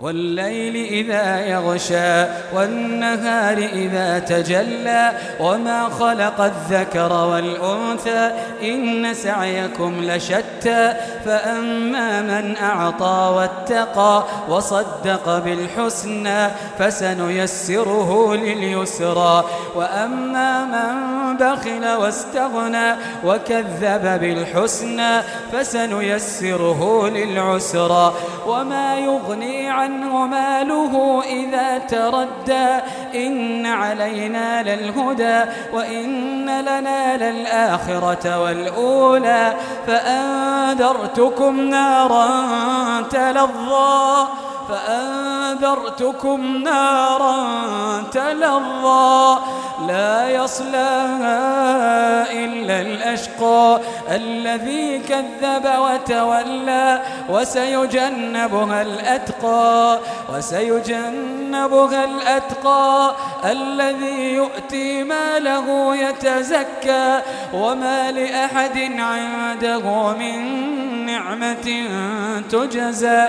والليل إذا يغشى والنهار إذا تجلى وما خلق الذكر والأنثى إن سعيكم لشتى فأما من أعطى واتقى وصدق بالحسنى فسنيسره لليسرى وأما من بخل واستغنى وكذب بالحسنى فسنيسره للعسرى وما يغني عنه ماله إذا تردى إن علينا للهدى وإن لنا للآخرة والأولى فأنذرتكم نارا تلظى فأنذرتكم نارا تلظى لا يصلاها إلا الأشقى. الذي كذب وتولى وسيجنبها الأتقى وسيجنبها الأتقى. الذي يؤتي ماله يتزكى وما لأحد عنده من نعمة تجزى.